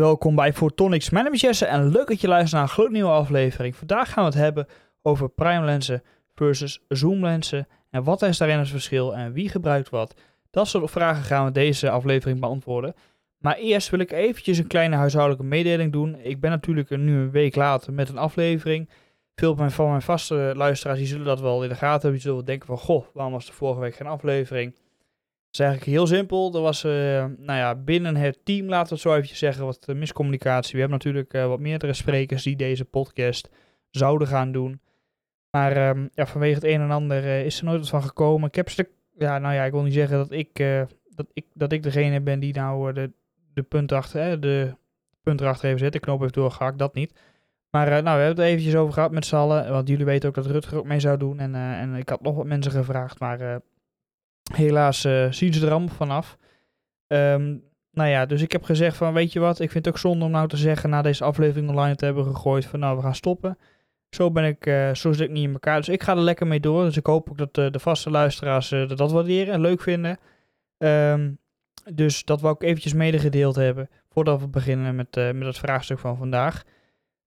Welkom bij Photonics. Mijn naam is Jesse en leuk dat je luistert naar een gloednieuwe aflevering. Vandaag gaan we het hebben over prime lenzen versus zoom lenzen. En wat is daarin het verschil en wie gebruikt wat? Dat soort vragen gaan we deze aflevering beantwoorden. Maar eerst wil ik eventjes een kleine huishoudelijke mededeling doen. Ik ben natuurlijk nu een week later met een aflevering. Veel van mijn vaste luisteraars die zullen dat wel in de gaten hebben. Die zullen denken van, goh, waarom was er vorige week geen aflevering? Het is eigenlijk heel simpel. Er was uh, nou ja, binnen het team, laten we het zo even zeggen, wat uh, miscommunicatie. We hebben natuurlijk uh, wat meerdere sprekers die deze podcast zouden gaan doen. Maar ehm, ja, vanwege het een en ander is er nooit wat van gekomen. Ik heb stuk, ja, nou ja, ik wil niet zeggen dat ik, dat ik, dat ik degene ben die nou de, de punt achter, de punt erachter heeft zitten, de knoop heeft doorgehakt, dat niet. Maar nou, we hebben het eventjes over gehad met z'n. Want jullie weten ook dat Rutger ook mee zou doen. En, en ik had nog wat mensen gevraagd, maar Helaas uh, zien ze er allemaal vanaf. Um, nou ja, dus ik heb gezegd van, weet je wat, ik vind het ook zonde om nou te zeggen, na deze aflevering online te hebben gegooid, van nou, we gaan stoppen. Zo ben ik, uh, zo zit ik niet in elkaar. Dus ik ga er lekker mee door. Dus ik hoop ook dat uh, de vaste luisteraars uh, dat waarderen en leuk vinden. Um, dus dat wou ik eventjes medegedeeld hebben, voordat we beginnen met, met het vraagstuk van vandaag.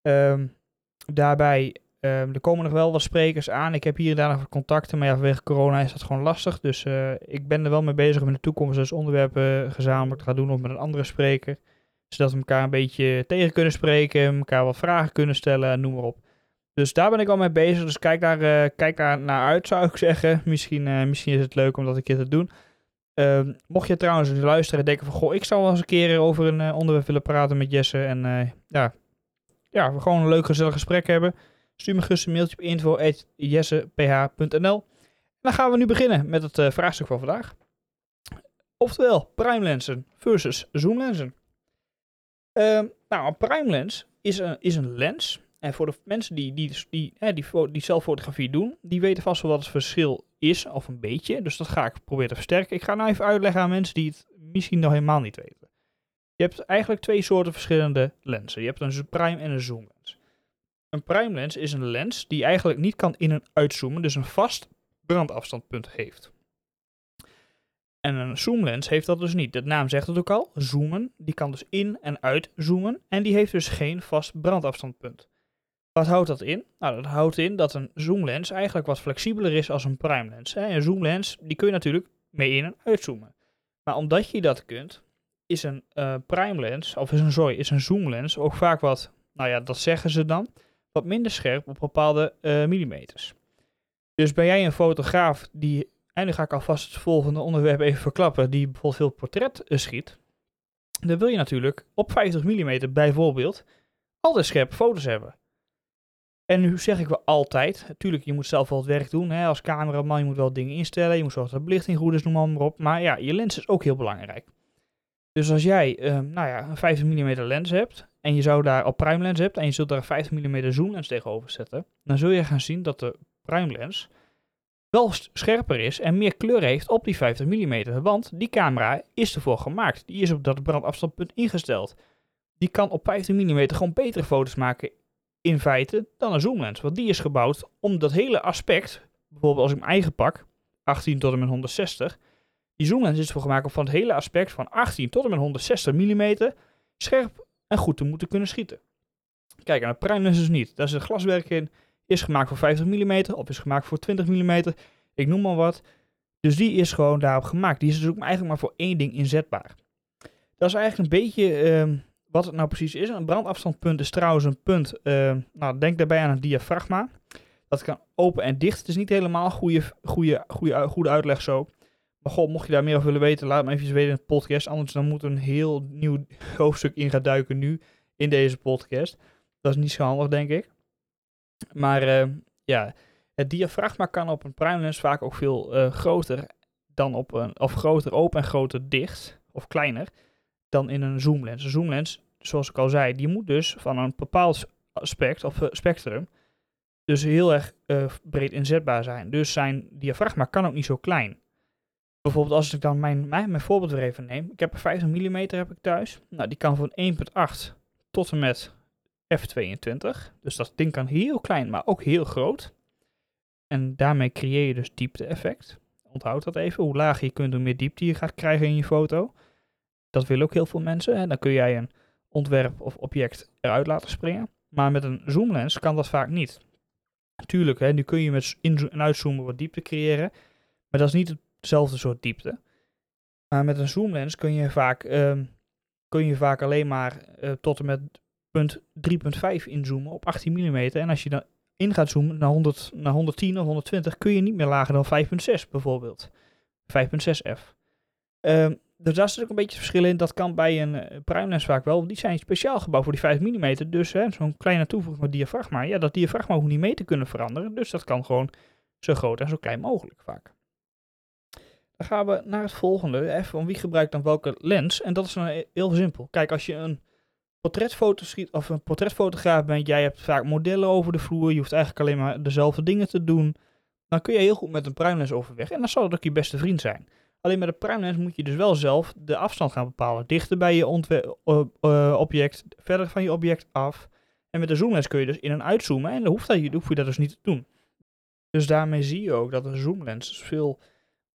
Um, daarbij Um, er komen nog wel wat sprekers aan. Ik heb hier en daar nog contacten, maar ja, vanwege corona is dat gewoon lastig. Dus uh, ik ben er wel mee bezig om in de toekomst dus onderwerpen gezamenlijk te gaan doen of met een andere spreker. Zodat we elkaar een beetje tegen kunnen spreken, elkaar wat vragen kunnen stellen en noem maar op. Dus daar ben ik al mee bezig. Dus kijk daar, uh, kijk daar naar uit, zou ik zeggen. Misschien, uh, misschien is het leuk om dat een keer te doen. Uh, mocht je trouwens luisteren en denken van... Goh, ik zou wel eens een keer over een onderwerp willen praten met Jesse. En ja, ja, we gewoon een leuk gezellig gesprek hebben. Stuur me gerust een mailtje op info.jesseph.nl. Dan gaan we nu beginnen met het uh, vraagstuk van vandaag. Oftewel, prime lenzen versus zoomlenzen. Uh, nou, een prime lens is een, is een lens. En voor de mensen die, die, die, die, die, die zelffotografie doen, die weten vast wel wat het verschil is, of een beetje. Dus dat ga ik proberen te versterken. Ik ga nou even uitleggen aan mensen die het misschien nog helemaal niet weten. Je hebt eigenlijk twee soorten verschillende lenzen. Je hebt een prime en een zoomlens. Een prime lens is een lens die eigenlijk niet kan in- en uitzoomen, dus een vast brandafstandpunt heeft. En een zoomlens heeft dat dus niet. De naam zegt het ook al, zoomen. Die kan dus in- en uitzoomen en die heeft dus geen vast brandafstandpunt. Wat houdt dat in? Nou, dat houdt in dat een zoomlens eigenlijk wat flexibeler is als een prime lens. Een zoomlens, die kun je natuurlijk mee in- en uitzoomen. Maar omdat je dat kunt, is een uh, prime lens, of is een, sorry, is een zoomlens ook vaak wat, nou ja, dat zeggen ze dan, wat minder scherp op bepaalde uh, millimeters. Dus ben jij een fotograaf die, en nu ga ik alvast het volgende onderwerp even verklappen, die bijvoorbeeld veel portret uh, schiet, dan wil je natuurlijk op 50 mm bijvoorbeeld altijd scherpe foto's hebben. En nu zeg ik wel altijd, natuurlijk, je moet zelf wel het werk doen hè, als cameraman, je moet wel dingen instellen, je moet zorgen dat de belichting goed is, noem maar op. Maar ja, je lens is ook heel belangrijk. Dus als jij uh, nou ja, een 50 mm lens hebt en je zou daar op prime lens hebt en je zult daar een 50 mm zoomlens tegenover zetten, dan zul je gaan zien dat de prime lens wel scherper is en meer kleur heeft op die 50 mm. Want die camera is ervoor gemaakt. Die is op dat brandafstandpunt ingesteld. Die kan op 50 mm gewoon betere foto's maken in feite dan een zoomlens. Want die is gebouwd om dat hele aspect, bijvoorbeeld als ik mijn eigen pak, 18 tot en met 160, die zoomlens is ervoor gemaakt om van het hele aspect van 18 tot en met 160 mm scherp en goed te moeten kunnen schieten. Kijk, en de prime lens is niet. Daar zit glaswerk in, is gemaakt voor 50 mm of is gemaakt voor 20 mm. Ik noem maar wat. Dus die is gewoon daarop gemaakt. Die is dus ook eigenlijk maar voor één ding inzetbaar. Dat is eigenlijk een beetje uh, wat het nou precies is. Een brandafstandpunt is trouwens een punt. Uh, nou, denk daarbij aan een diafragma. Dat kan open en dicht. Het is niet helemaal goede, goede, goede, goede uitleg zo. Maar mocht je daar meer over willen weten, laat me even weten in de podcast. Anders dan moet een heel nieuw hoofdstuk in gaan duiken nu in deze podcast. Dat is niet zo handig, denk ik. Maar uh, ja, het diafragma kan op een prime lens vaak ook veel uh, groter dan op een, of groter open en groter dicht, of kleiner, dan in een zoomlens. Een zoomlens, zoals ik al zei, die moet dus van een bepaald aspect of uh, spectrum, dus heel erg breed inzetbaar zijn. Dus zijn diafragma kan ook niet zo klein. Bijvoorbeeld als ik dan mijn, mijn, mijn voorbeeld weer even neem. Ik heb een 50 mm heb ik thuis. Nou, die kan van 1.8 tot en met f22. Dus dat ding kan heel klein, maar ook heel groot. En daarmee creëer je dus diepte-effect. Onthoud dat even. Hoe lager je kunt, hoe meer diepte je gaat krijgen in je foto. Dat willen ook heel veel mensen. En dan kun jij een ontwerp of object eruit laten springen. Maar met een zoomlens kan dat vaak niet. Natuurlijk, hè, nu kun je met in- en uitzoomen wat diepte creëren. Maar dat is niet hetzelfde soort diepte. Maar met een zoomlens kun je vaak, ehm, kun je vaak alleen maar eh, tot en met punt 3.5 inzoomen op 18 mm. En als je dan in gaat zoomen naar, 100, naar 110 of 120, kun je niet meer lager dan 5.6 bijvoorbeeld. 5.6f. Ehm, dus daar zit ook een beetje verschil in. Dat kan bij een uh, primelens vaak wel. Die zijn speciaal gebouwd voor die 5 mm. Dus zo'n kleine toevoeging van diafragma. Ja, dat diafragma hoeft niet mee te kunnen veranderen. Dus dat kan gewoon zo groot en zo klein mogelijk vaak. Gaan we naar het volgende. Even van wie gebruikt dan welke lens. En dat is dan heel simpel. Kijk, als je een portretfoto schiet of een portretfotograaf bent, jij hebt vaak modellen over de vloer, je hoeft eigenlijk alleen maar dezelfde dingen te doen, dan kun je heel goed met een primelens overweg. En dan zal het ook je beste vriend zijn. Alleen met een primelens moet je dus wel zelf de afstand gaan bepalen. Dichter bij je object, verder van je object af. En met de zoomlens kun je dus in- en uitzoomen en dan dat, hoef je dat dus niet te doen. Dus daarmee zie je ook dat een zoomlens veel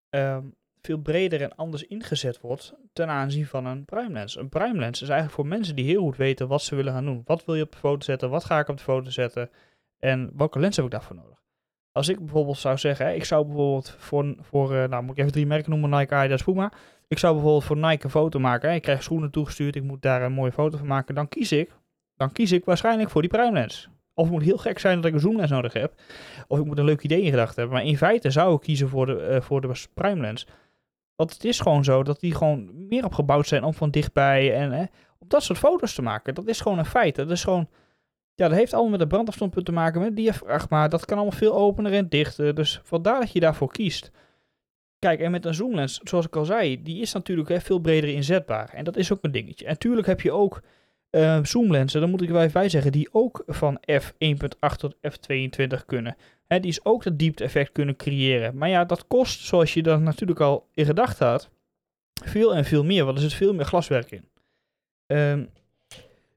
um, veel breder en anders ingezet wordt ten aanzien van een prime lens. Een prime lens is eigenlijk voor mensen die heel goed weten wat ze willen gaan doen. Wat wil je op de foto zetten? Wat ga ik op de foto zetten? En welke lens heb ik daarvoor nodig? Als ik bijvoorbeeld zou zeggen, ik zou bijvoorbeeld voor, voor uh, nou moet ik even drie merken noemen, Nike, Adidas, Puma. Ik zou bijvoorbeeld voor Nike een foto maken. Ik krijg schoenen toegestuurd, ik moet daar een mooie foto van maken. Dan kies ik, dan kies ik waarschijnlijk voor die prime lens. Of het moet heel gek zijn dat ik een zoomlens nodig heb. Of ik moet een leuk idee in gedachten hebben. Maar in feite zou ik kiezen voor de, uh, voor de prime lens. Want het is gewoon zo dat die gewoon meer opgebouwd zijn om van dichtbij en hè, om dat soort foto's te maken. Dat is gewoon een feit. Dat is gewoon, ja, dat heeft allemaal met de brandafstandpunt te maken, met diafragma. Dat kan allemaal veel opener en dichter. Dus vandaar dat je daarvoor kiest. Kijk, en met een zoomlens, zoals ik al zei, die is natuurlijk hè, veel breder inzetbaar. En dat is ook een dingetje. En natuurlijk heb je ook uh, zoomlensen, dan moet ik er even bij zeggen, die ook van f1.8 tot f22 kunnen. Hè, die is ook dat diepte-effect kunnen creëren. Maar ja, dat kost, zoals je dat natuurlijk al in gedachten had, veel en veel meer, want er zit veel meer glaswerk in. Um,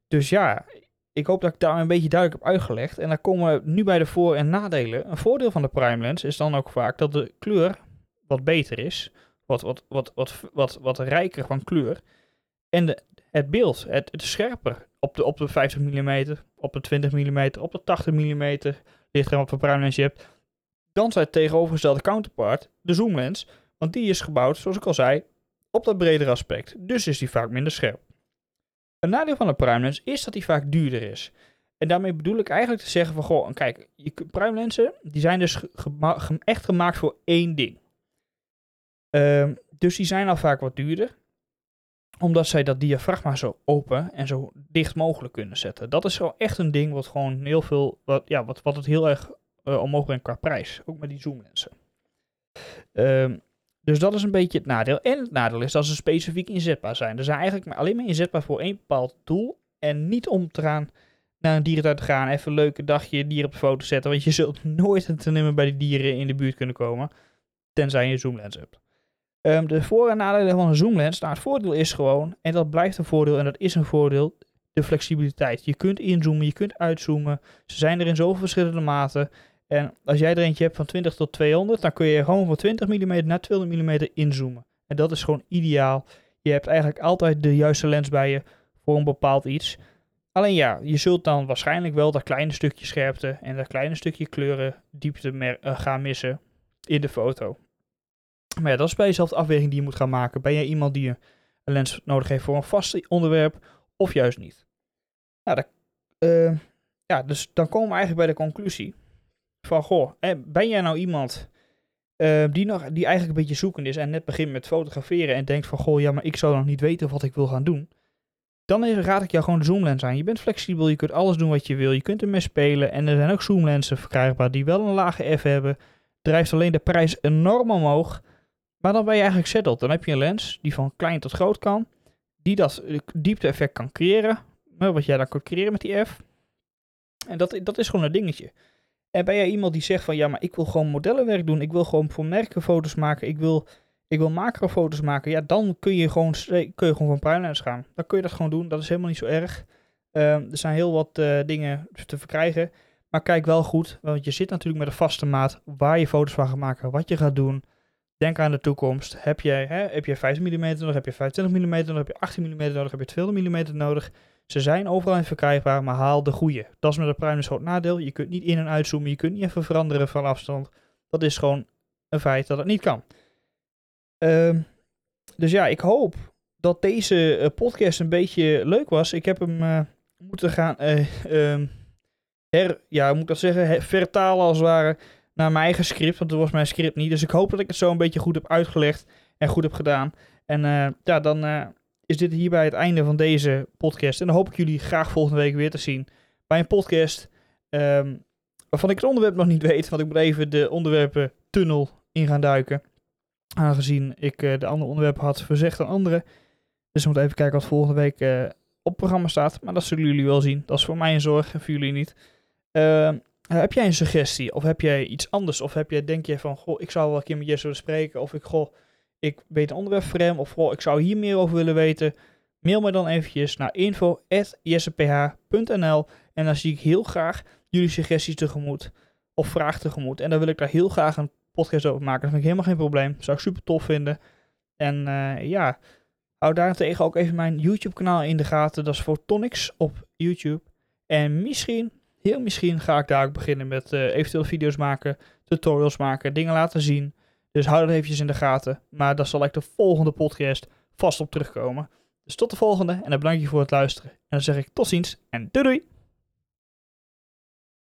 dus ja, ik hoop dat ik daar een beetje duidelijk heb uitgelegd. En dan komen we nu bij de voor- en nadelen. Een voordeel van de prime lens is dan ook vaak dat de kleur wat beter is. Wat, wat, wat, wat, wat, wat rijker van kleur. En de, het beeld, het, het scherper op de, op de 50 mm, op de 20 mm, op de 80 mm, ligt er wat voor prime lens je hebt. Dan zijn het tegenovergestelde counterpart, de zoomlens, want die is gebouwd, zoals ik al zei, op dat bredere aspect. Dus is die vaak minder scherp. Een nadeel van de prime lens is dat die vaak duurder is. En daarmee bedoel ik eigenlijk te zeggen van, goh, kijk, je prime lenzen, die zijn dus echt gemaakt voor één ding. Um, dus die zijn al vaak wat duurder omdat zij dat diafragma zo open en zo dicht mogelijk kunnen zetten. Dat is wel echt een ding wat gewoon heel veel, wat, ja, wat, wat het heel erg uh, omhoog brengt qua prijs. Ook met die zoomlensen. Um, dus dat is een beetje het nadeel. En het nadeel is dat ze specifiek inzetbaar zijn. Ze zijn eigenlijk maar alleen maar inzetbaar voor één bepaald doel. En niet om te gaan naar een dierentuin te gaan, even een leuke dagje dier op de foto zetten. Want je zult nooit en te nimmer bij die dieren in de buurt kunnen komen. Tenzij je zoomlens hebt. Um, de voor- en nadelen van een zoomlens. Nou, het voordeel is gewoon, en dat blijft een voordeel, en dat is een voordeel, de flexibiliteit. Je kunt inzoomen, je kunt uitzoomen. Ze zijn er in zoveel verschillende maten. En als jij er eentje hebt van 20 tot 200, dan kun je gewoon van 20 mm naar 200 mm inzoomen. En dat is gewoon ideaal. Je hebt eigenlijk altijd de juiste lens bij je voor een bepaald iets. Alleen ja, je zult dan waarschijnlijk wel dat kleine stukje scherpte en dat kleine stukje kleuren diepte uh, gaan missen in de foto. Maar ja, dat is bij jezelf de afweging die je moet gaan maken. Ben jij iemand die een lens nodig heeft voor een vast onderwerp of juist niet? Nou, uh, ja, dus dan komen we eigenlijk bij de conclusie van, goh, ben jij nou iemand uh, die, nog, die eigenlijk een beetje zoekend is en net begint met fotograferen en denkt van, goh, ja, maar ik zou nog niet weten wat ik wil gaan doen. Dan raad ik jou gewoon de zoomlens aan. Je bent flexibel, je kunt alles doen wat je wil, je kunt ermee spelen en er zijn ook zoomlensen verkrijgbaar die wel een lage f hebben. Drijft alleen de prijs enorm omhoog. Maar dan ben je eigenlijk settled. Dan heb je een lens die van klein tot groot kan. Die dat diepte-effect kan creëren. Wat jij dan kunt creëren met die F. En dat, dat is gewoon een dingetje. En ben jij iemand die zegt van ja, maar ik wil gewoon modellenwerk doen. Ik wil gewoon voor merken foto's maken. Ik wil, ik wil macrofoto's maken. Ja, dan kun je gewoon, kun je gewoon van prime lens gaan. Dan kun je dat gewoon doen. Dat is helemaal niet zo erg. Uh, er zijn heel wat uh, dingen te verkrijgen. Maar kijk wel goed. Want je zit natuurlijk met een vaste maat waar je foto's van gaat maken. Wat je gaat doen. Denk aan de toekomst. Heb je, hè, heb je 50 mm nodig, heb je 25 mm nodig, heb je 18 mm nodig, heb je 200 mm nodig. Ze zijn overal verkrijgbaar, maar haal de goede. Dat is met de Prime een groot nadeel. Je kunt niet in- en uitzoomen, je kunt niet even veranderen van afstand. Dat is gewoon een feit dat het niet kan. Ehm, dus ja, ik hoop dat deze eh, podcast een beetje leuk was. Ik heb hem eh, moeten gaan eh, ehm, her, ja, moet ik zeggen, vertalen als het ware naar mijn eigen script, want dat was mijn script niet. Dus ik hoop dat ik het zo een beetje goed heb uitgelegd en goed heb gedaan. En eh, ja, dan eh, is dit hierbij het einde van deze podcast. En dan hoop ik jullie graag volgende week weer te zien bij een podcast ehm, waarvan ik het onderwerp nog niet weet, want ik moet even de onderwerpen tunnel in gaan duiken. Aangezien ik eh, de andere onderwerpen had verzegd aan anderen. Dus we moeten even kijken wat volgende week op programma staat. Maar dat zullen jullie wel zien. Dat is voor mij een zorg en voor jullie niet. Ehm, heb jij een suggestie? Of heb jij iets anders? Of heb jij, denk je van, goh, ik zou wel een keer met Jesse willen spreken. Of ik, goh, ik weet een voor hem. Of goh, ik zou hier meer over willen weten. Mail me dan eventjes naar info.jesseph.nl En dan zie ik heel graag jullie suggesties tegemoet. Of vragen tegemoet. En dan wil ik daar heel graag een podcast over maken. Dat vind ik helemaal geen probleem. Zou ik super tof vinden. En eh, ja, hou daarentegen ook even mijn YouTube kanaal in de gaten. Dat is Photonics op YouTube. En misschien, heel misschien ga ik daar ook beginnen met eh, eventueel video's maken, tutorials maken, dingen laten zien. Dus hou dat eventjes in de gaten. Maar daar zal ik de volgende podcast vast op terugkomen. Dus tot de volgende en dan bedank je voor het luisteren. En dan zeg ik tot ziens en doei doei!